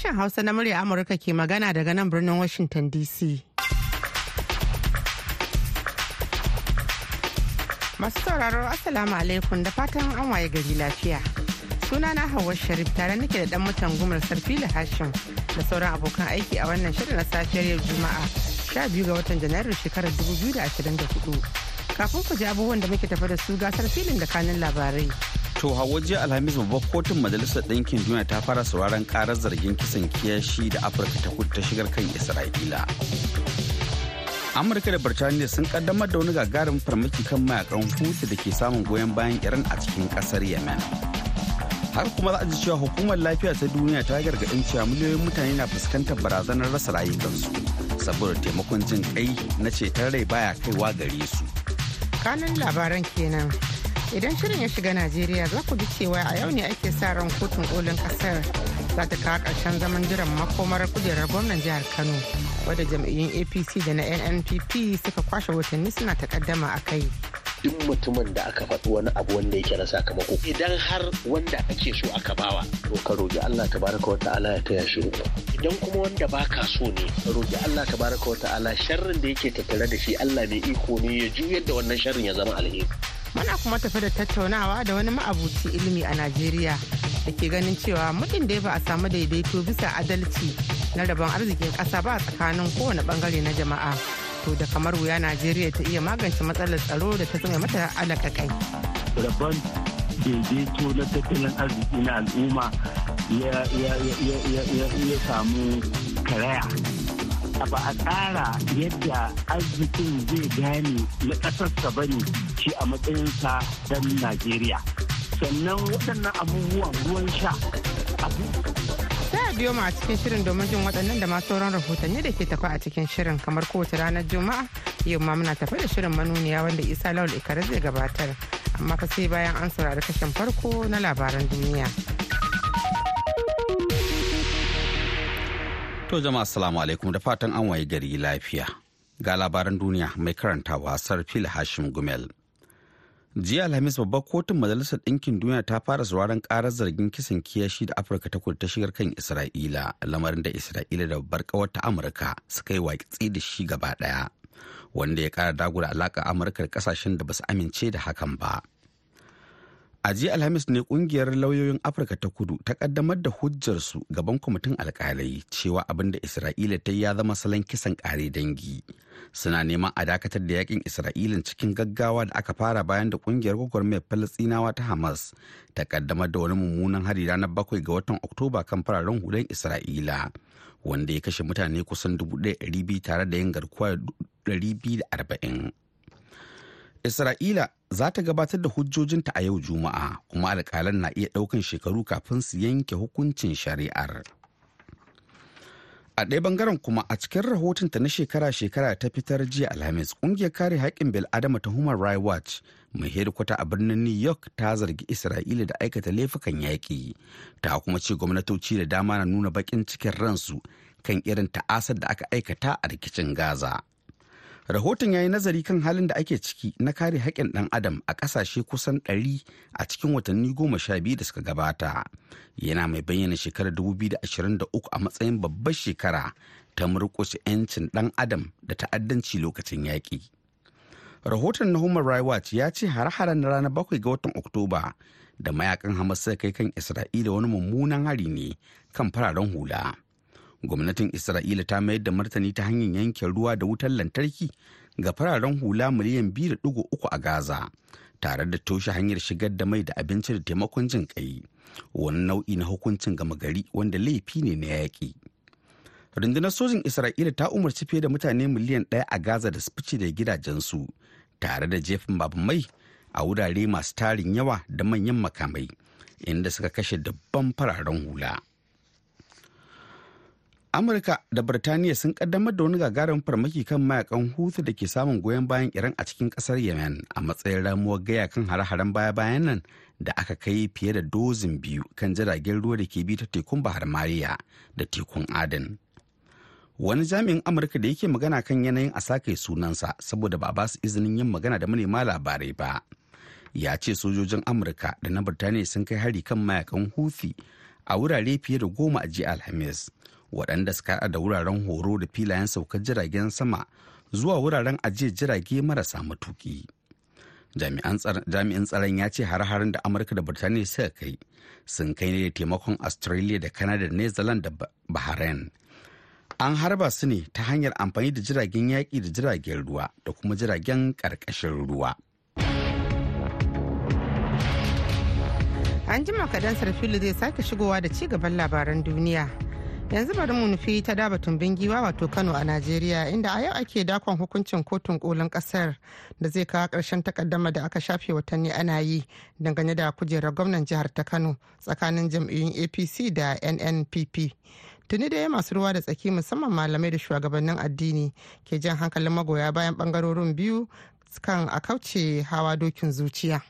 Sashen Hausa na murya Amurka ke magana daga nan birnin Washington DC. Masu sauraro Assalamu alaikum da fatan an waye gari lafiya. Sunana Hauwa Sharif tare nake da dan mutan gumar Sarfila Hashim da sauran abokan aiki a wannan shirin na safiyar yau Juma'a 12 ga watan Janairu shekarar 2024. Kafin ku ji abubuwan da muke tafa da su gasar filin da kanin labarai. To hawa jiya Alhamis babbar kotun Majalisar Ɗinkin Duniya ta fara sauraron karar zargin kisan kiyashi da Afirka ta kudu ta shigar kan Isra'ila. Amurka da Birtaniya sun kaddamar da wani gagarin farmaki kan mayaƙan Houthi da ke samun goyon bayan Iran a cikin ƙasar Yemen. Har kuma za a ji cewa hukumar lafiya ta duniya ta gargaɗin cewa miliyoyin mutane na fuskantar barazanar rasa rayukansu saboda taimakon jin kai na ceton rai baya kaiwa gare su. Kanin labaran kenan. Idan shirin ya shiga najeriya za ku ji cewa a yau ne ake sa ran kotun kolin ƙasar za ta kawo ƙarshen zaman jiran makomar kujerar gwamnan jihar kano wadda jam'iyyun apc da na nnpp suka kwashe watanni suna takaddama a kai. Duk mutumin da aka faɗi wani abu wanda yake na sakamako idan har wanda ake so aka bawa to ka roki Allah tabaraka wa ta'ala ya taya shi idan kuma wanda baka so ne ka roki Allah tabaraka wa ta'ala sharrin da yake tattare da shi Allah mai iko ne ya juyar da wannan sharrin ya zama alheri. Muna kuma tafi da tattaunawa da wani ma'abuci ilimi a Najeriya da ke ganin cewa muddin da ba a samu daidaito bisa adalci na rabon arzikin ƙasa ba a tsakanin kowane ɓangare na jama'a. To da kamar wuya Najeriya ta iya magance matsalar tsaro da ta zama mata alaka kai. Rabon daidaito na tattalin arziki na al'umma ya samu karaya ba a tsara yadda arzikin zai gane na ƙasarsa ba ne shi a matsayinsa don Najeriya. Sannan waɗannan abubuwan ruwan sha Sai biyo mu a cikin shirin domin jin waɗannan da masu sauran rahotanni da ke tafi a cikin shirin kamar kowace ranar Juma'a yau ma muna tafi da shirin manuniya wanda Isa Lawal Ikare zai gabatar. Amma fa sai bayan an saurari kashin farko na labaran duniya. To jama'a assalamu alaikum da fatan an waye gari lafiya. Ga labaran duniya mai karantawa Sarfil Hashim Gumel. Jiya Alhamis babbar kotun Majalisar Ɗinkin Duniya ta fara sauraron ƙarar zargin kisan kiyashi da Afirka ta kudu ta shigar kan Isra'ila, lamarin da Isra'ila da babbar ƙawar ta Amurka suka yi watsi da shi gaba ɗaya, wanda ya ƙara dagula alaƙa Amurka da ƙasashen da ba su amince da hakan ba. A jiya Alhamis ne ƙungiyar lauyoyin Afirka ta kudu ta kaddamar da hujjarsu gaban kwamitin alkalai cewa abin da Isra'ila ta ya zama salon kisan kare dangi. Suna neman a dakatar da yaƙin Isra'ilin cikin gaggawa da aka fara bayan da ƙungiyar gwagwarmayar Falastinawa ta Hamas ta kaddamar da wani mummunan hari ranar bakwai ga watan Oktoba kan fararen hulan Isra'ila. Wanda ya kashe mutane kusan dubu ɗaya tare da yin garkuwa arba'in. Isra'ila za ta gabatar da hujjojinta a yau Juma'a kuma alƙalan na iya ɗaukan shekaru kafin su yanke hukuncin shari'ar. A ɗaya ɓangaren kuma a cikin rahotonta na shekara-shekara ta fitar jiya Alhamis, ƙungiyar kare haƙƙin bil'adama ta Human Rights Watch mai hedikwata a birnin New York ta zargi Isra'ila da aikata laifukan yaƙi. Ta kuma ce gwamnatoci da dama na nuna baƙin cikin ransu kan irin ta'asar da aka aikata a rikicin Gaza. Rahoton ya yi nazari kan halin da ake ciki na kare haƙƙin ɗan adam a ƙasashe kusan ɗari a cikin watanni goma sha biyu da suka gabata. Yana mai bayyana shekarar 2023 a matsayin babbar shekara ta murƙushe 'yancin ɗan adam da ta'addanci lokacin yaƙi. Rahoton na human rights watch ya ce har-haren na ranar bakwai ga watan oktoba da mayaƙan hamas suka kai kan isra'ila wani mummunan hari ne kan fararen hula. Gwamnatin isra'ila ta mayar da martani ta hanyar yanke ruwa da wutar lantarki ga fararen hula miliyan 2.3 a gaza tare da toshe hanyar shigar da mai da abinci da taimakon jin kai wani nau'i na hukuncin gama gari wanda laifi ne na yaƙi. Rundunar sojin isra'ila ta umarci fiye da mutane miliyan ɗaya a gaza da su fice da gidajensu tare da jefin babu mai a wurare masu tarin yawa da manyan makamai inda suka kashe dabban fararen hula. Amurka da birtaniya sun kaddamar da wani gagarin farmaki kan mayaƙan hutu da ke samun goyon bayan iran a cikin ƙasar yemen a matsayin ramuwar gaya kan hare-haren baya-bayan nan da aka kai fiye da dozin biyu kan jiragen ruwa da ke bi ta tekun bahar mariya da tekun aden. Wani jami'in amurka da yake magana kan yanayin a sake sunansa saboda ba ba su izinin yin magana da manema labarai ba ya ce sojojin amurka da na birtaniya sun kai hari kan mayaƙan huthi a wurare fiye da goma a jiya alhamis. Waɗanda suka da wuraren horo da filayen saukar jiragen sama zuwa wuraren ajiyar jirage marasa matuki jami'in tsaron ya ce har-harin da amurka da birtaniya suka kai sun kai ne da taimakon australia da canada da new zealand da bahrain. An harba su ne ta hanyar amfani da jiragen yaƙi da jiragen ruwa da kuma jiragen ƙarƙashin ruwa. An jima kadan sarfilu zai sake shigowa da ci gaban labaran duniya. Yanzu bari mu nufi ta daba tumbin giwa wato kano a najeriya inda a yau ake dakon hukuncin kotun kolin ƙasar da zai kawo ƙarshen takaddama da aka shafe watanni ana yi dangane da kujerar gwamnan jihar ta kano tsakanin jam'iyyun apc da nnpp tuni da masu ruwa da tsaki musamman malamai da shugabannin addini ke jan hankalin magoya bayan ɓangarorin biyu kan a kauce hawa dokin zuciya.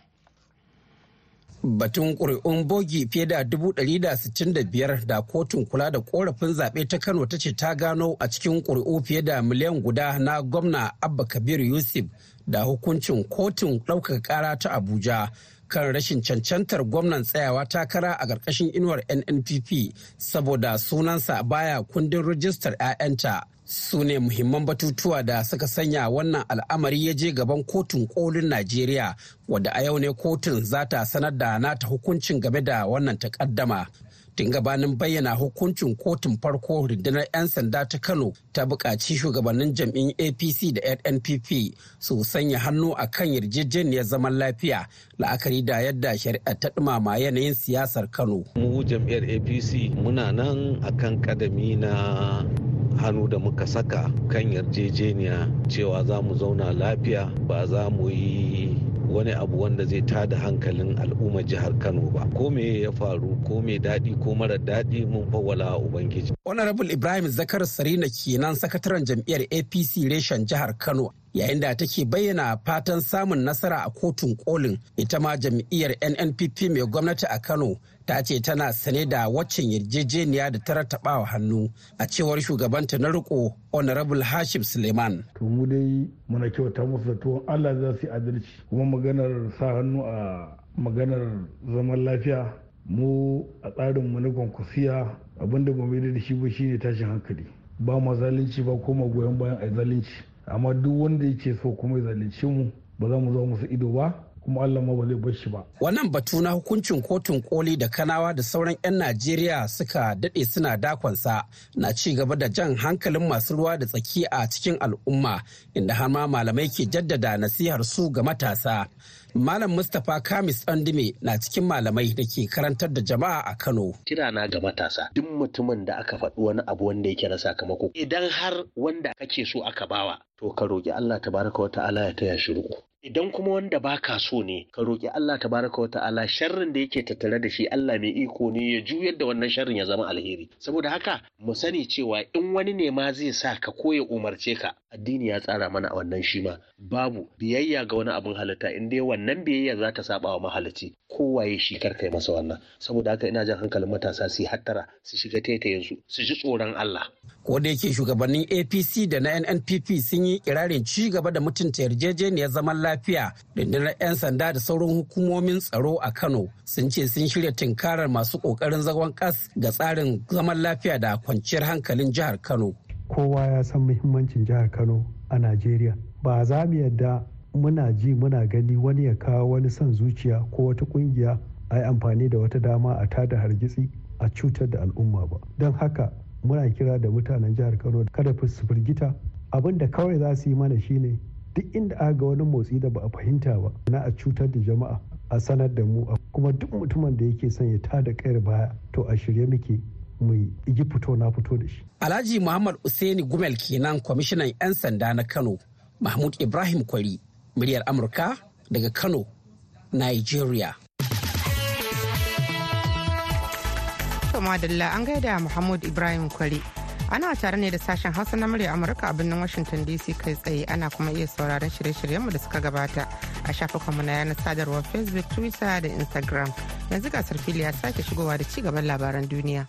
Batun ƙuri'un bogi fiye da 165 da kotun kula da korafin zaɓe ta kano ta ce ta gano a cikin ƙuri'u fiye da miliyan guda na gwamna abba kabir yusuf da hukuncin kotun ɗaukaka ƙara ta abuja kan rashin cancantar gwamnan tsayawa takara a ƙarƙashin inuwar nnpp saboda sunansa baya kundin rijistar 'ya'yanta. Su ne muhimman batutuwa da suka sanya wannan al'amari ya je gaban kotun kolin najeriya wadda a yau ne kotun za ta sanar da nata hukuncin game da wannan takaddama. Tun gabanin bayyana hukuncin kotun farko rundunar 'yan sanda ta kano ta buƙaci shugabannin jam'in apc da nnpp su sanya hannu a kan yarjejeniyar zaman lafiya la'akari da yadda shari'a ta ɗumama yanayin siyasar kano. Mu jam'iyyar apc muna nan akan kadami na hannu da muka saka kan yarjejeniya cewa za mu zauna lafiya ba za mu yi wani abu wanda zai tada hankalin al'ummar jihar kano ba. Ko me ya faru ko me daɗi ko mara daɗi mun fawwala ubangiji. Honorable ibrahim zakar sarina kenan sakataren jam'iyyar apc reshen jihar kano yayin da take bayyana fatan samun nasara a kotun kolin. Ita ma jam'iyyar nnpp mai gwamnati a kano ta ce tana sane da waccan yarjejeniya da ta rattabawa hannu a cewar shugabanta na riko honorable hashim suleiman. To mu dai muna kyauta musu da tuwon allah za su yi adalci. Kuma maganar sa hannu a maganar zaman lafiya mu a tsarinmu na kwankwasiya abin da ba mai da shi ba shine tashin hankali. Ba ma zalunci ba ko goyon bayan a zalunci. Amma duk wanda yake so kuma ya zalunce mu ba za mu zo musu ido ba. Kuma Allah ma ba zai bar shi ba. Wannan batu na hukuncin kotun koli da kanawa da sauran 'yan Najeriya suka daɗe suna dakonsa na ci gaba da jan hankalin masu ruwa da tsaki a cikin al'umma inda har ma malamai ke jaddada nasihar su ga matasa. Malam Mustapha Kamis Ɗandime na cikin malamai da ke karantar da jama'a a Kano. Kirana ga matasa duk mutumin da aka faɗi wani abu wanda yake na sakamako idan har wanda kake so aka bawa to ka roƙi Allah tabaraka wa ta'ala ya taya shi riko. Idan kuma wanda baka so ne ka roƙi Allah tabaraka wa ta'ala sharrin da yake tattare da shi Allah mai iko ne ya juyar da wannan sharrin ya zama alheri. Saboda haka mu sani cewa in wani ne ma zai sa ka ko ya umarce ka addini ya tsara mana a wannan shi ma. Babu biyayya ga wani abin halitta in dai wannan biyayya za ta saba wa mahalicci kowaye shi kar kai masa wannan. Saboda haka ina jan hankalin matasa su hattara su shiga taitayen su su ji tsoron Allah. Ko da yake shugabannin APC da na NNPP sun yi kirarin ci gaba da mutunta yarjejeniyar zaman lafiya. Rundunar 'yan sanda da sauran hukumomin tsaro a Kano sun ce sun shirya tinkarar masu ƙoƙarin zagon kas ga tsarin zaman lafiya da kwanciyar hankalin jihar Kano. Kowa ya san muhimmancin jihar Kano a Najeriya. Ba za mu yadda muna ji muna gani wani ya kawo wani son zuciya ko wata ƙungiya a yi amfani da wata dama a tada hargitsi a cutar da al'umma ba. Don haka muna kira da mutanen jihar kano kada su firgita. Abin da kawai za su yi mana shine duk inda aka ga wani motsi da ba a fahimta ba na a cutar da jama'a a sanar da mu kuma duk mutumin da yake son ya tada kayar baya to a shirye muke mu yi fito na fito da shi. Alhaji muhammad usaini gumel kenan kwamishinan 'yan sanda na kano mahmud ibrahim kwari muryar amurka daga kano nigeria. Madalla an gaida Muhammad Ibrahim Kwari. Ana tare ne da sashen Hausa na murya Amurka a birnin Washington DC kai tsaye ana kuma iya sauraron shirye-shiryenmu da suka gabata a shafukanmu na yanar sadarwar Facebook, Twitter da Instagram. Yanzu gasar fili ya sake shigowa da ci gaban labaran duniya.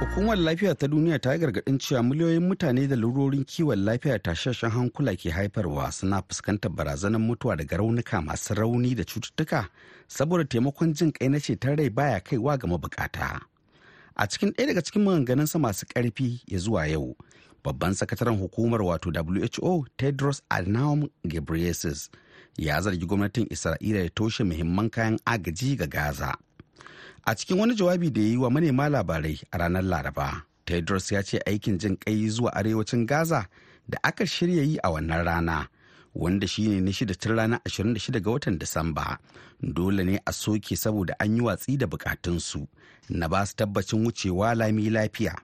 Hukumar lafiya ta duniya ta yi gargaɗin cewa miliyoyin mutane da lurorin kiwon lafiya tashashen hankula ke haifarwa suna fuskantar barazanar mutuwa daga raunuka masu rauni da cututtuka saboda taimakon jin kai na ceton rai baya kaiwa ga mabukata. A cikin ɗaya daga cikin maganganunsa masu ƙarfi ya zuwa yau, babban sakataren hukumar wato WHO Tedros Adhanom Ghebreyesus ya zargi gwamnatin Isra'ila da toshe muhimman kayan agaji ga Gaza. A cikin wani jawabi da ya yi wa manema labarai a ranar Laraba, Tedros ya ce aikin jin kai zuwa arewacin Gaza da aka shirya yi a wannan rana, wanda shi ne na shida tun ranar 26 ga watan Disamba, dole ne a soke saboda an yi watsi da bukatunsu na ba su tabbacin wucewa lami lafiya.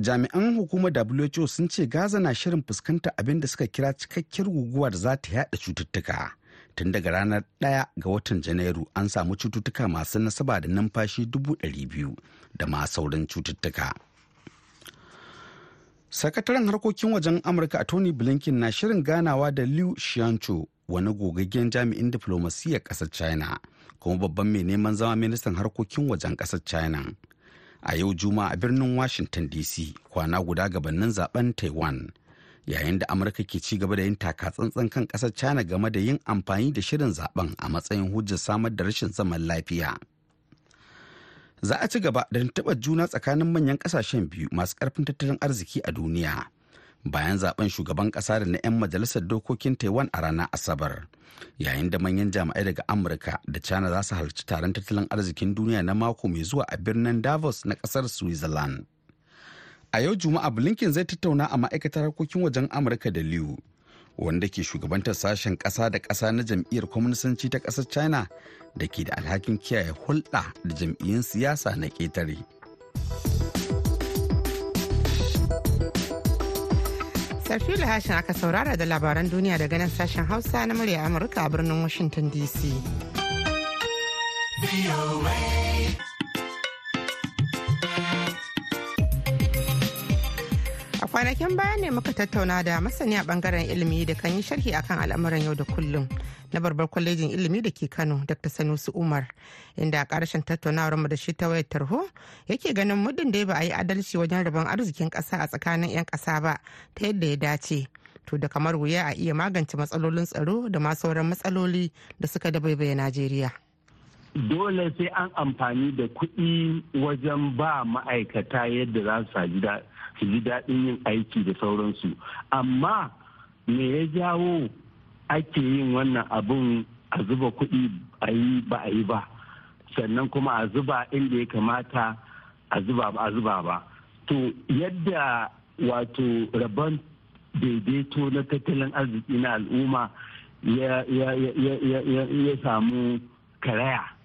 Jami'an hukumar WHO sun ce Gaza na shirin fuskanta abin da suka kira cikakkiyar guguwa da za ta yada cututtuka. Tun daga ranar 1 ga watan janairu an samu cututtuka masu nasaba da numfashi 200,000 da ma sauran cututtuka. Sakataren harkokin wajen amurka a tony blinken na shirin ganawa da liu xiancho wani gogaggen jami'in diflomasiyyar ƙasar china kuma babban mai neman zama ministan harkokin wajen ƙasar china. A yau juma'a a birnin washington dc kwana guda gabanin zaɓen taiwan yayin da amurka ke ci gaba da yin takatsantsan kan ƙasar china game da yin amfani da shirin zaɓen a matsayin hujjar samar da rashin zaman lafiya. Za a ci gaba da tuntuɓar juna tsakanin manyan ƙasashen biyu masu ƙarfin tattalin arziki a duniya bayan zaɓen shugaban kasa da na 'yan majalisar dokokin taiwan a ranar asabar yayin da manyan jami'ai daga amurka da china za su halarci taron tattalin arzikin duniya na mako mai zuwa a birnin davos na ƙasar switzerland. A yau juma'a blinken zai tattauna a ma'aikatar harkokin wajen amurka da liu wanda ke shugabantar sashen ƙasa da ƙasa na jam'iyyar kwamnisanci ta ƙasar china da ke da alhakin kiyaye hulɗa da jam'iyyun siyasa na ƙetare. Sarfila hashin aka saurara da labaran duniya daga nan sashen hausa na murya amurka a birnin washington dc kwanakin baya ne muka tattauna da masani a ɓangaren ilimi da kan yi sharhi akan al'amuran yau da kullum na babbar kwalejin ilimi da ke kano dr sanusi umar inda a ƙarshen tattaunawar mu da shi ta wayar tarho yake ganin muddin da ba a yi adalci wajen rabon arzikin kasa a tsakanin 'yan kasa ba ta yadda ya dace. To da kamar wuya a iya magance matsalolin tsaro da ma sauran matsaloli da suka dabaibaye najeriya. Dole sai an amfani da kuɗi wajen ba ma'aikata yadda za su ji daɗin yin aiki da sauransu. Amma me ya jawo ake yin wannan abun a zuba kuɗi a yi ba a yi ba? Sannan kuma a zuba inda ya kamata a zuba ba a zuba ba. To yadda wato rabon daidaito na tattalin arziki na al'umma ya samu karaya.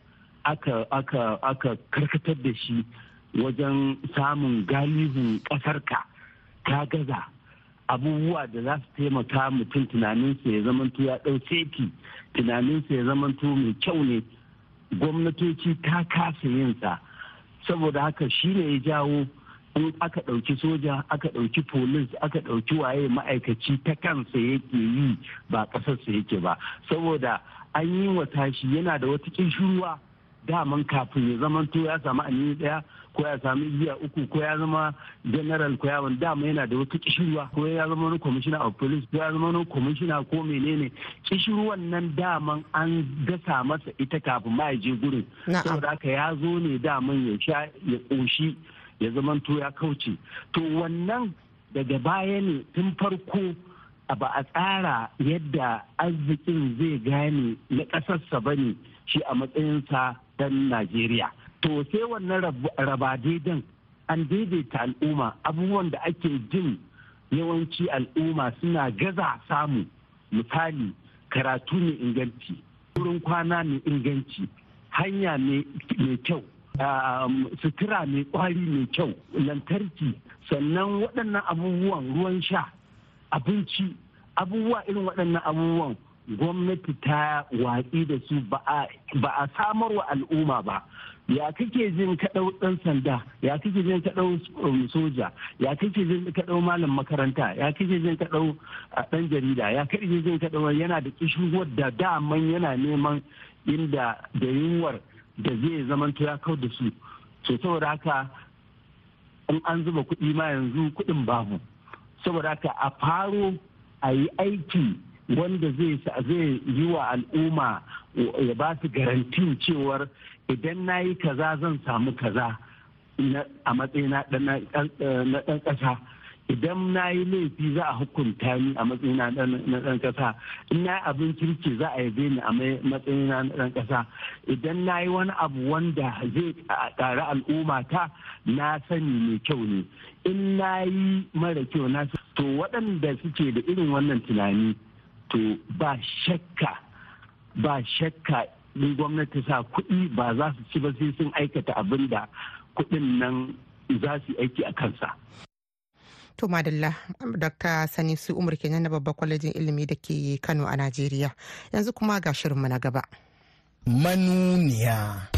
Aka karkatar da shi wajen samun galibin ƙasarka ka gaza. Abubuwa da za su taimaka mutum tunaninsa ya zamanto ya ɗau seti tunaninsa ya zamanto mai kyau ne. Gwamnatoci ta kasa yinsa. Saboda haka shi ne ya jawo in aka ɗauki soja aka ɗauki polis aka ɗauki waye ma'aikaci ta kansa yake yi ba ƙasarsa yake ba. Saboda an yi wa tashi yana da wata ƙishiruwa daman kafin ya zamanto ya samu anini ɗaya ko ya sami igiya uku ko ya zama general ko ya wani dama yana da wata kishirwa ko ya zama wani commissioner of police ko ya zama wani commissioner ko menene. Kishirwan nan daman an gasa masa ita kafin ma ya je gurin. Saboda haka ya zo ne daman ya sha ya koshi ya zama to ya kauce. To wannan daga baya ne tun farko ba a tsara yadda arzikin zai gane na ƙasarsa ba ne shi a matsayinsa dan Najeriya. to sai wannan raba daidan an daidaita al'umma. Abubuwan da ake jin yawanci al'umma suna gaza samu. Misali karatu mai inganci wurin kwana mai inganci hanya mai kyau sutura mai kwari mai kyau lantarki. Sannan waɗannan abubuwan ruwan sha abinci abubuwa irin waɗannan abubuwan gwamnati ta watsi da su ba a samarwa al'umma ba. Ya kake jin kaɗau ɗan sanda? Ya kake jin kaɗau soja? Ya kake jin kaɗau malam makaranta? Ya kake jin kaɗau ɗan jarida? Ya kake jin kaɗau yana da kishuwar da daman yana neman inda da yunwar da zai zamanto ya kau da su. So saboda haka in an zuba kuɗi ma yanzu kuɗin babu. Saboda haka a faro a yi aiki wanda zai yi wa al'umma ya ba su garantin cewar idan na yi kaza zan samu kaza a matsayina na ɗan ƙasa. Idan na yi laifi za a hukunta ni a matsayina na ɗan ƙasa. In na abin kirki za a yabe ni a matsayina na ɗan ƙasa. Idan na yi wani abu wanda zai ƙari al'umma ta na sani mai kyau ne. In na yi mara kyau na to waɗanda suke da irin wannan tunani to ba shakka ba shakka in gwamnati sa kuɗi ba za su ci ba sai sun aikata abin da kuɗin nan za su aiki a kansa. To madalla Dr. Sani su umar kenan na babbar kwalejin ilimi da ke Kano a Najeriya. Yanzu kuma ga shirinmu na gaba. Manuniya.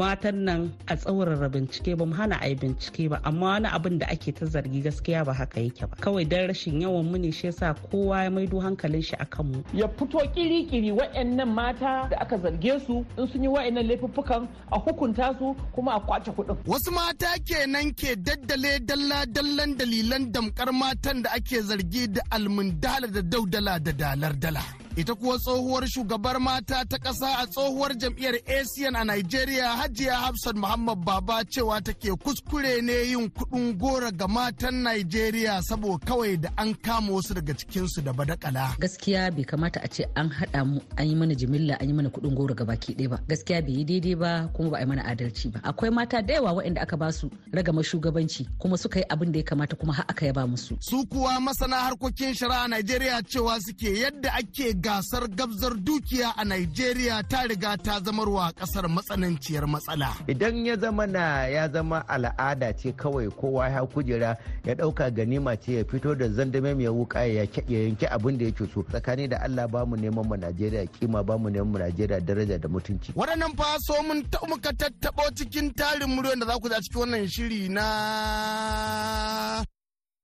Matan nan a tsaurara bincike ba mu hana a yi bincike ba amma wani abin da ake ta zargi gaskiya ba haka yake ba. Kawai dan rashin yawan mu ne shi yasa kowa ya maido hankalin shi akan mu. Ya fito kiri-kiri wa'annan mata da aka zarge su in sun yi wa'annan laifuffukan a hukunta su kuma a ƙwace kuɗin. Wasu mata kenan ke daddale dalla-dallan dalilan damkar matan da ake zargi da almundala da daudala da dalar dala. Ita kuwa tsohuwar shugabar mata ta ƙasa a tsohuwar jam'iyyar asian a nigeria hajiya hafsat muhammad baba cewa take kuskure ne yin kuɗin gora ga matan nigeria saboda kawai da an kama wasu daga cikinsu da badakala. Gaskiya bai kamata a ce an haɗa mu an yi mana jimilla an yi mana kuɗin gora ga baki ɗaya ba. Gaskiya bai yi daidai ba kuma ba a yi mana adalci ba. Akwai mata da yawa waɗanda aka ba su ragama shugabanci kuma suka yi abin da ya kamata kuma har aka yaba musu. Su kuwa masana harkokin shari'a nigeria cewa suke yadda ake gasar gabzar dukiya a Nigeria ta riga ta zamarwa ƙasar matsananciyar matsala. Idan ya zama na ya zama al'ada ce kawai kowa ya kujera ya ɗauka ganima ce ya fito da zandame mai wuka ya yanki abin da yake so tsakani da Allah ba mu neman mu Najeriya kima ba mu neman mu Najeriya daraja da mutunci. Waɗannan fa so mun ta muka tattabo cikin tarin muryoyin da za ku za cikin wannan shiri na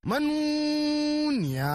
manuniya.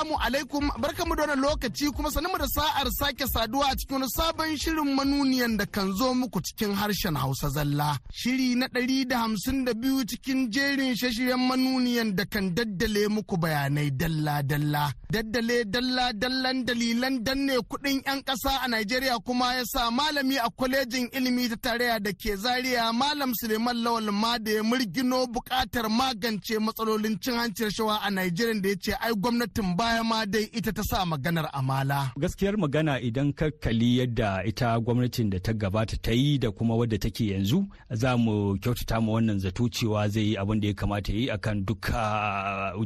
Assalamu alaikum barkamu da wannan lokaci kuma sanin da sa'ar sake saduwa a cikin sabon shirin manuniyan da kan zo muku cikin harshen Hausa zalla. Shiri na ɗari da hamsin da biyu cikin jerin shashiren manuniyan da kan daddale muku bayanai dalla-dalla. Daddale dalla-dallan dalilan danne kuɗin 'yan ƙasa a Najeriya kuma ya sa malami a kwalejin ilimi ta tarayya da ke Zaria Malam Suleiman Lawal ma da ya murgino buƙatar magance matsalolin cin hanci rashawa a Najeriya. Da ya ce ai gwamnatin baya ma dai ita ta sa maganar amala. Gaskiyar magana idan ka kalli yadda ita gwamnatin da ta gabata ta yi da kuma wadda take yanzu za mu kyautata ma wannan zato cewa zai yi abin da ya kamata yi akan duka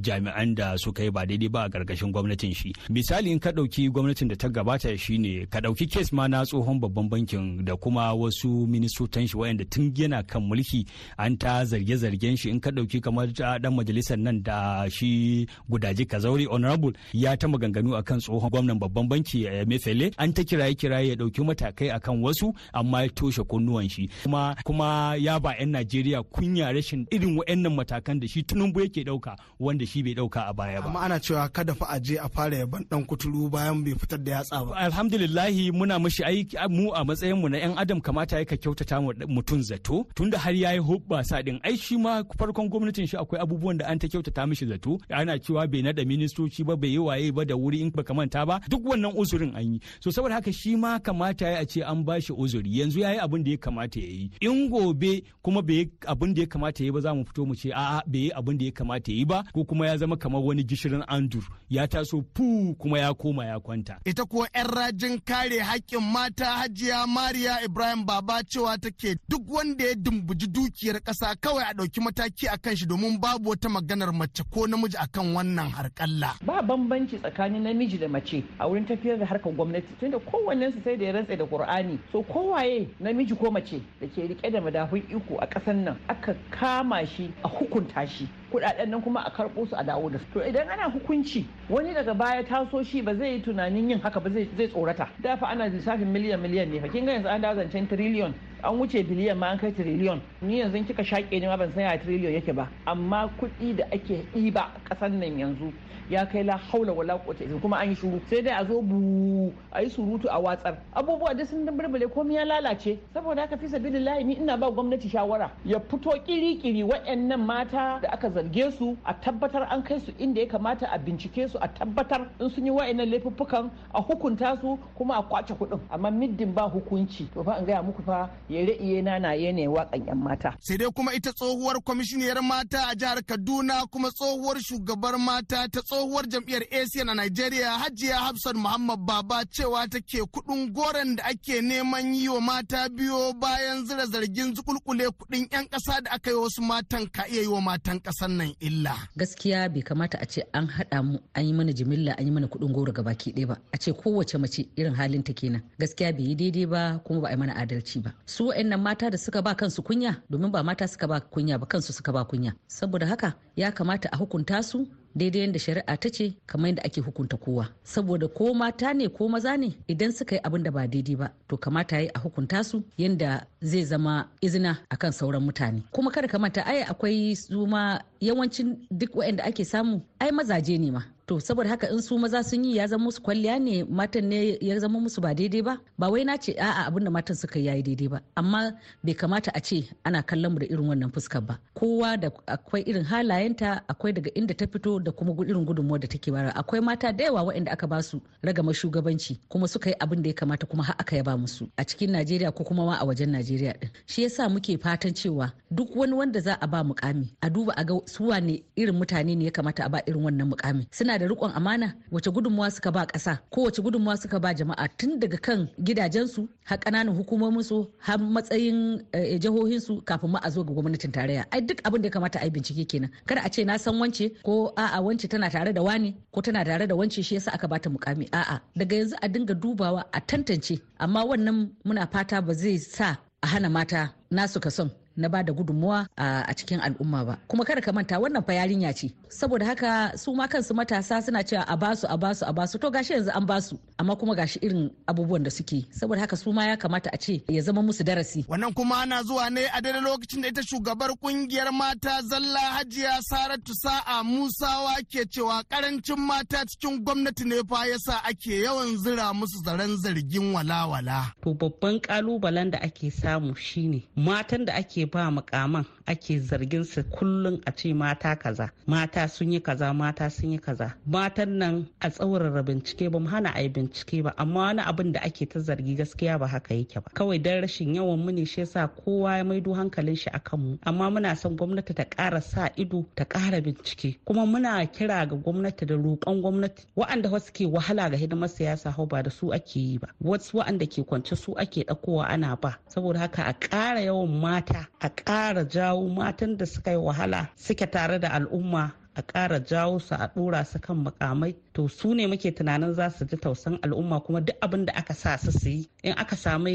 jami'an da suka yi ba daidai ba a ƙarƙashin gwamnatin shi. Misali in ka ɗauki gwamnatin da ta gabata shine ka ɗauki kes ma na tsohon babban bankin da kuma wasu ministotan shi wayanda tun yana kan mulki an ta zarge-zargen shi in ka ɗauki kamar ɗan majalisar nan da shi gudaji kazauri honorable ya ta maganganu akan tsohon gwamnan babban banki a mefele. An ta kiraye kiraye ya ɗauki matakai akan wasu amma ya toshe kunnuwan shi. Kuma kuma ya ba yan najeriya kunya rashin irin wa'annan matakan da shi tunumbu yake ɗauka wanda shi bai ɗauka a baya ba. Amma ana cewa kada fa a je a fara yaban dan kuturu bayan bai fitar da yatsa ba. Alhamdulillahi muna mishi aiki mu a matsayin mu na yan adam kamata ya ka kyautata mutum zato. Tunda har yayi hubbasa din ai shi ma farkon gwamnatin shi akwai abubuwan da an ta kyautata mishi zato. Ana cewa bai nada ministoci ba bai yi waye ba da wuri in baka manta ba duk wannan uzurin an yi. So saboda haka shi ma kamata ya ce an bashi uzuri. Yanzu yayi abin da ya kamata ya yi. In gobe kuma bai yi abin da ya kamata ya yi ba za mu fito mu ce a'a bai yi abin da ya kamata ya yi ba ko kuma ya zama kamar wani gishirin andur. Ya taso fu kuma ya koma ya kwanta. Ita kuwa yan rajin kare haƙƙin mata hajiya mariya ibrahim baba cewa take duk wanda ya dumbuji dukiyar ƙasa kawai a ɗauki mataki a kan shi domin babu wata maganar mace ko namiji akan wannan harƙalla. Ba bambanci tsakanin namiji da mace a wurin tafiyar da harkar gwamnati. Tunda kowannen su sai da ya rantse da Qur'ani. So kowaye namiji ko mace da ke riƙe da madafun iko a ƙasar nan aka kama shi a hukunta shi. Kuɗaɗen nan kuma a karɓo su a dawo da su. To idan ana hukunci wani daga baya taso shi ba zai yi tunanin yin haka ba zai tsorata. Da fa ana lissafin miliyan miliyan ne fa. Kin ga yanzu an dawo zancen trillion. An wuce biliyan ma an kai trillion. Ni yanzu kika shaƙe ni ma ban san ya trillion yake ba. Amma kuɗi da ake ɗiba ƙasar nan yanzu ya kai la haula wala quwwata illa kuma an yi shuru sai dai a zo bu a yi surutu a watsar. Abubuwa duk sun burbule komai ya lalace. Saboda haka fi sabilillahi ni ina ba gwamnati shawara ya fito kiri-kiri waɗannan mata da aka zarge su a tabbatar an kai su inda ya kamata a bincike su a tabbatar in sun yi wa'annan laifuffukan a hukunta su kuma a ƙwace kuɗin. Amma middin ba hukunci to fa in gaya muku fa yare iye na na ne waƙan yan mata. Sai dai kuma ita tsohuwar kwamishiniyar mata a jihar Kaduna kuma tsohuwar shugabar mata ta tsohuwar jam'iyyar ACN a Najeriya Hajiya Hafsat Muhammad Baba cewa take kuɗin goron da ake neman yi wa mata biyo bayan zira zargin zukulkule kuɗin 'yan ƙasa da aka yi wasu matan ka iya yi wa matan ƙasar nan illa. Gaskiya bai kamata a ce an haɗa mu an yi mana jimilla an yi mana kuɗin goro gabaki ɗaya ba. A ce kowace mace irin halin ta kenan. Gaskiya bai yi daidai ba kuma ba a yi mana adalci ba. Su wa'annan mata da suka ba kansu kunya domin ba mata suka ba kunya ba kansu suka ba kunya. Saboda haka ya kamata a hukunta su daidai yadda shari'a ta ce kamar yadda ake hukunta kowa. Saboda ko mata ne ko maza ne idan suka yi abin da ba daidai ba to kamata yi a hukunta su yadda zai zama izina akan sauran mutane. Kuma kada ka manta ai akwai su ma yawancin duk waɗanda ake samu ai mazaje ne ma. To saboda haka in su maza sun yi ya zama musu kwalliya ne matan ne ya zama musu ba daidai ba. Ba wai na ce a'a abin da matan suka yi daidai ba. Amma bai kamata a ce ana kallon mu da irin wannan fuskar ba. Kowa da akwai irin halayenta akwai daga inda ta fito da kuma irin gudunmuwar da take bara akwai mata da yawa waɗanda aka ba su ragama shugabanci kuma suka yi abin da ya kamata kuma har aka yaba musu a cikin Najeriya ko kuma ma a wajen Najeriya din shi yasa muke fatan cewa duk wani wanda za a ba mukami a duba a ga su wane irin mutane ne ya kamata a ba irin wannan mukami. Suna da rikon amana wace gudunmuwa suka ba ƙasa ko wace gudunmuwa suka ba jama'a tun daga kan gidajensu har ƙananan hukumominsu har matsayin jihohinsu kafin ma a zo ga gwamnatin tarayya. Ai duk abin da ya kamata a yi bincike kenan. Kada a ce na san wance ko a'a wance tana tare da wani ko tana tare da wance shi yasa aka bata mukami a'a daga yanzu a dinga dubawa a tantance. Amma wannan muna fata ba zai sa a hana mata nasu ka son na ba da gudunmuwa a cikin al'umma ba. Kuma kada ka manta wannan fa yarinya ce. Saboda haka su ma kansu matasa suna cewa a ba su a ba su a ba su. To gashi yanzu an ba su amma kuma gashi irin abubuwan da suke saboda haka su ma ya kamata a ce ya zama musu darasi. Wannan kuma ana zuwa ne a daidai lokacin da ita shugabar ƙungiyar mata zalla hajiya saratu sa'a musawa ke cewa ƙarancin mata cikin gwamnati ne fa yasa ake yawan zira musu zaren zargin walawala. To babban kalubalen da ake samu shine matan da ba mukaman ake zargin su kullum a ce mata kaza mata sun yi kaza mata sun yi kaza. Matan nan a tsaurara bincike ba mu hana a yi bincike ba amma wani abin da ake ta zargi gaskiya ba haka yake ba. Kawai dan rashin yawan mu ne shi yasa kowa ya maido hankalin shi akan mu. Amma muna son gwamnati ta ƙara sa ido ta ƙara bincike. Kuma muna kira ga gwamnati da roƙon gwamnati. Wa'anda wasu ke wahala ga hidimar siyasa hau ba da su ake yi ba. Wasu wa'anda ke kwance su ake ɗaukowa ana ba. Saboda haka a ƙara yawan mata a ƙara jawo matan da suka yi wahala suke tare da al'umma a ƙara jawo su a ɗora su kan mukamai to su ne muke tunanin za su ji tausan al'umma kuma duk abin da aka sa su su yi in aka samu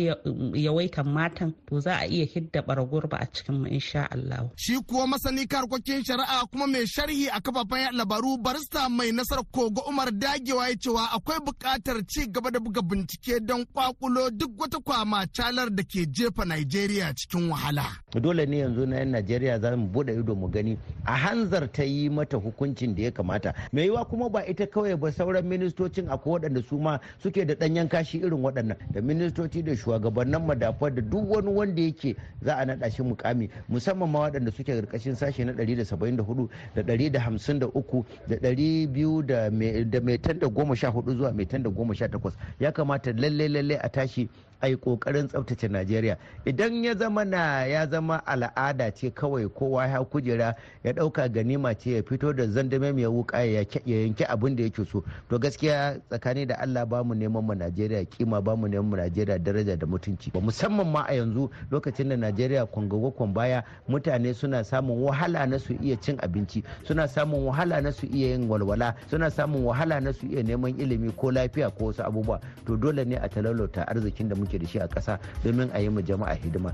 yawaitan matan to za a iya hidda baragurba a cikin mu insha Allah. Shi kuwa masani karkokin shari'a kuma mai sharhi a kafafen labaru barista mai nasarar kogo Umar dagewa ya cewa akwai buƙatar ci gaba da buga bincike don kwakulo duk wata kwama calar da ke jefa Najeriya cikin wahala. Dole ne yanzu na 'yan Najeriya za mu buɗe ido mu gani a hanzar ta yi mata hukuncin da ya kamata. Mai yiwa kuma ba ita kawai ba sauran ministocin akwai waɗanda su ma suke da ɗanyen kashi irin waɗannan. Da ministoci da shugabannin madafa da duk wani wanda yake za a naɗa shi mukami musamman ma waɗanda suke ƙarƙashin sashe na 174 da 153 da 200 da mai tan da goma sha huɗu zuwa mai tan da goma sha takwas. Ya kamata lalle lalle a tashi a yi ƙoƙarin tsaftace najeriya. Idan ya zama na ya zama al'ada ce kawai kowa ya kujera ya ɗauka ganima ce ya fito da zandame mai wuka ya yanke abin da yake so. To gaskiya tsakani da allah ba mu neman mu najeriya kima ba mu neman mu najeriya daraja da mutunci. Musamman ma a yanzu lokacin da najeriya kwangago kwan baya mutane suna samun wahala na su iya cin abinci suna samun wahala na su iya yin walwala suna samun wahala na su iya neman ilimi ko lafiya ko wasu abubuwa. To dole ne a talalauta arzikin da muke da shi a ƙasa domin a yi mu jama'a hidima.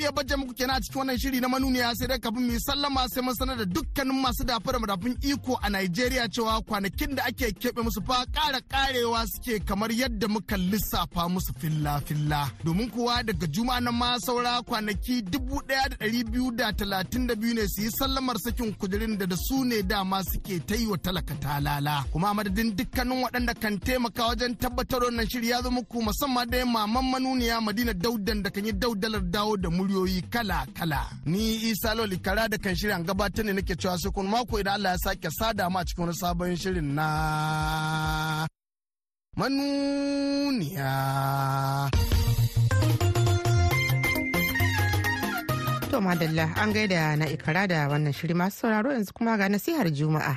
Mu iya baje muku kenan a cikin wannan shiri na manuniya sai dai kafin mu yi sallama sai mun sanar da dukkanin masu dafa da madafun iko a Najeriya cewa kwanakin da ake keɓe musu fa ƙara ƙarewa suke kamar yadda muka lissafa musu filla-filla. Domin kuwa daga juma'a na ma saura kwanaki dubu ɗaya da ɗari biyu da talatin da biyu ne su yi sallamar sakin kudirin da da su ne dama suke ta yi wa talaka talala. Kuma madadin dukkanin waɗanda kan taimaka wajen tabbatar wannan shiri ya zo muku musamman da maman manuniya Madina Daudan da kan yi daudalar dawo da muryoyi kala-kala. Ni Isa Loli Kara da kan shirin gabatar ne nake cewa sai kun mako idan Allah ya sake sada mu a cikin wani sabon shirin na manuniya. To madalla an gaida na ikara da wannan shiri masu sauraro yanzu kuma ga nasihar Juma'a.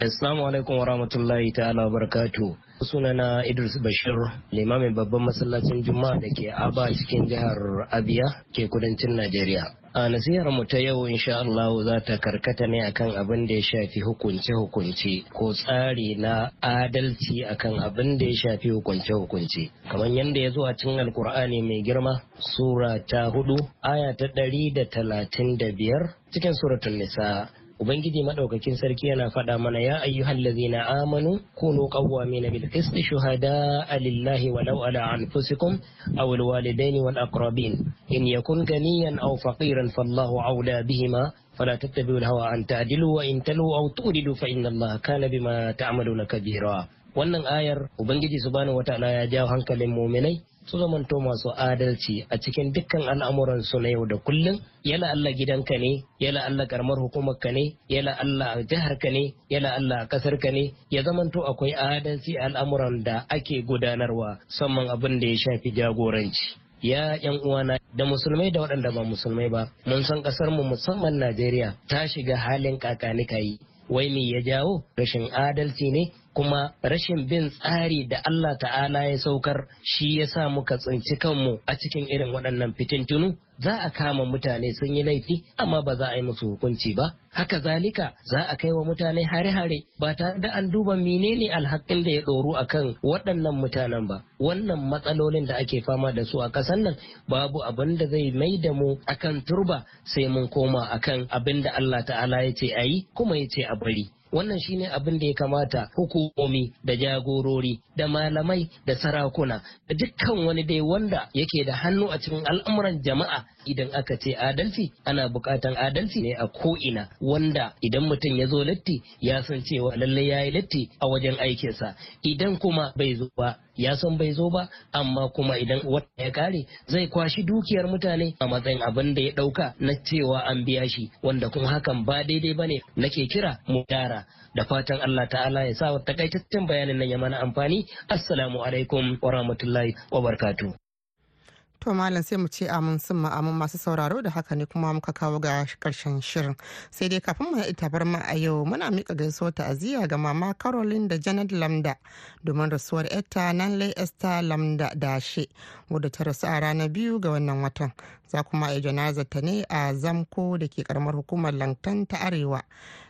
Assalamu alaikum wa rahmatullahi ta'ala wa barakatuh. sunana Idris Bashir limamin babban masallacin Juma'a da ke Aba cikin jihar Abia ke kudancin Najeriya. A nasihar mu ta yau insha Allah za ta karkata ne akan abin da ya shafi hukunce-hukunce ko tsari na adalci akan abin da ya shafi hukunce-hukunce. Kamar yadda ya zo a cikin Alkur'ani mai girma Sura ta huɗu aya ta ɗari da talatin da biyar cikin suratun Nisa Ubangiji madaukakin sarki yana faɗa mana ya ayyuhal ladzina amanu kunu qawwamina bil qist shuhada lillahi walau ala anfusikum aw al walidaini wal aqrabin in yakun ganiyan aw faqiran fallahu awla bihima فلا تتبعوا الهوى أن تعدلوا وإن تلوا أو تؤردوا فإن الله كان بما تعملون كبيرا wannan ayar ubangiji subhanahu wataala ya jawo hankalin muminai su zamanto masu adalci a cikin dukkan al'amuransu na yau da kullum. Yala Allah gidanka ne yala Allah karamar hukumar ka ne yala Allah a jihar ka ne yala Allah a ƙasar ka ne. Ya zamanto akwai adalci al'amuran da ake gudanarwa musamman abin da ya shafi jagoranci. Ya yan uwana da musulmai da waɗanda ba musulmai ba mun san ƙasar mu musamman Najeriya ta shiga halin kakanikayi wai me ya jawo? Rashin adalci ne? Kuma rashin bin tsari da Allah ta'ala ya saukar shi ya sa muka tsinci kanmu a cikin irin waɗannan fitintunu. Za a kama mutane sun yi laifi amma ba za a yi musu hukunci ba. Haka zalika za a kai wa mutane hare-hare ba tare da an duba menene alhakin da ya ɗoru a kan waɗannan mutanen ba. Wannan matsalolin da ake fama da su a ƙasar nan babu abin da zai mai da mu akan turba sai mun koma akan abin da Allah ta'ala ya ce a yi kuma ya ce a bari. Wannan shine abin da ya kamata hukumomi da jagorori da malamai da sarakuna da dukkan wani dai wanda yake da hannu a cikin al'amuran jama'a idan aka ce adalci ana bukatan adalci ne a ko'ina. Wanda idan mutum ya zo latti ya san cewa lallai ya yi latti a wajen aikinsa. Idan kuma bai zo ba ya san bai zo ba amma kuma idan wata ya kare zai kwashi dukiyar mutane a matsayin abin da ya ɗauka na cewa an biya shi wanda kuma hakan ba daidai ba ne nake kira mu gyara. Da fatan Allah ta'ala ya sa takaitaccen bayanin nan ya mana amfani. Assalamu alaikum wa rahmatullahi wa barakatuh. To malam sai mu ce amin sun ma'amin masu sauraro da haka ne kuma muka kawo ga ƙarshen shirin. Sai dai kafin mu yi tabar ma a yau muna mika gaisuwar ta'aziyya ga mama Caroline da Janet Lamda domin rasuwar etta Nanle Esther Lamda Dashe wadda ta rasu a ranar biyu ga wannan watan. Za kuma a janazar ta ne a Zamko da ke karamar hukumar Lantan ta Arewa.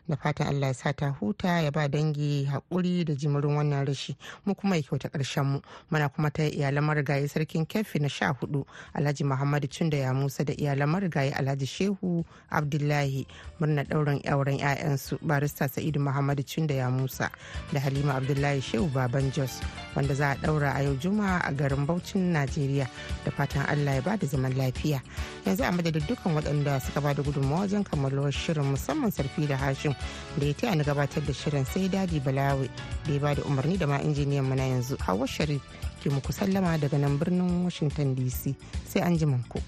da fatan Allah ya sa ta huta ya ba dangi haƙuri da jimirin wannan rashi. Mu kuma ya kyauta ƙarshen mu. Muna kuma ta iyalan marigayi sarkin kefi na sha huɗu alhaji muhammadu da ya musa da iyalan marigayi alhaji shehu abdullahi. Murna ɗaurin auren 'ya'yansu barista sa'idu muhammadu da ya musa da halima abdullahi shehu baban jos wanda za a ɗaura a yau juma'a a garin Bauchin najeriya. Da fatan allah ya ba da zaman lafiya. Yanzu a madadin dukkan waɗanda suka ba da gudunmawa wajen kammaluwar shirin musamman sarfi da hashim da ya taya ni gabatar da shirin sai daɗi balawe da ya ba da umarni da ma injiniyan mu na yanzu hawa sharif ke muku sallama daga nan birnin washington dc sai an ji ku.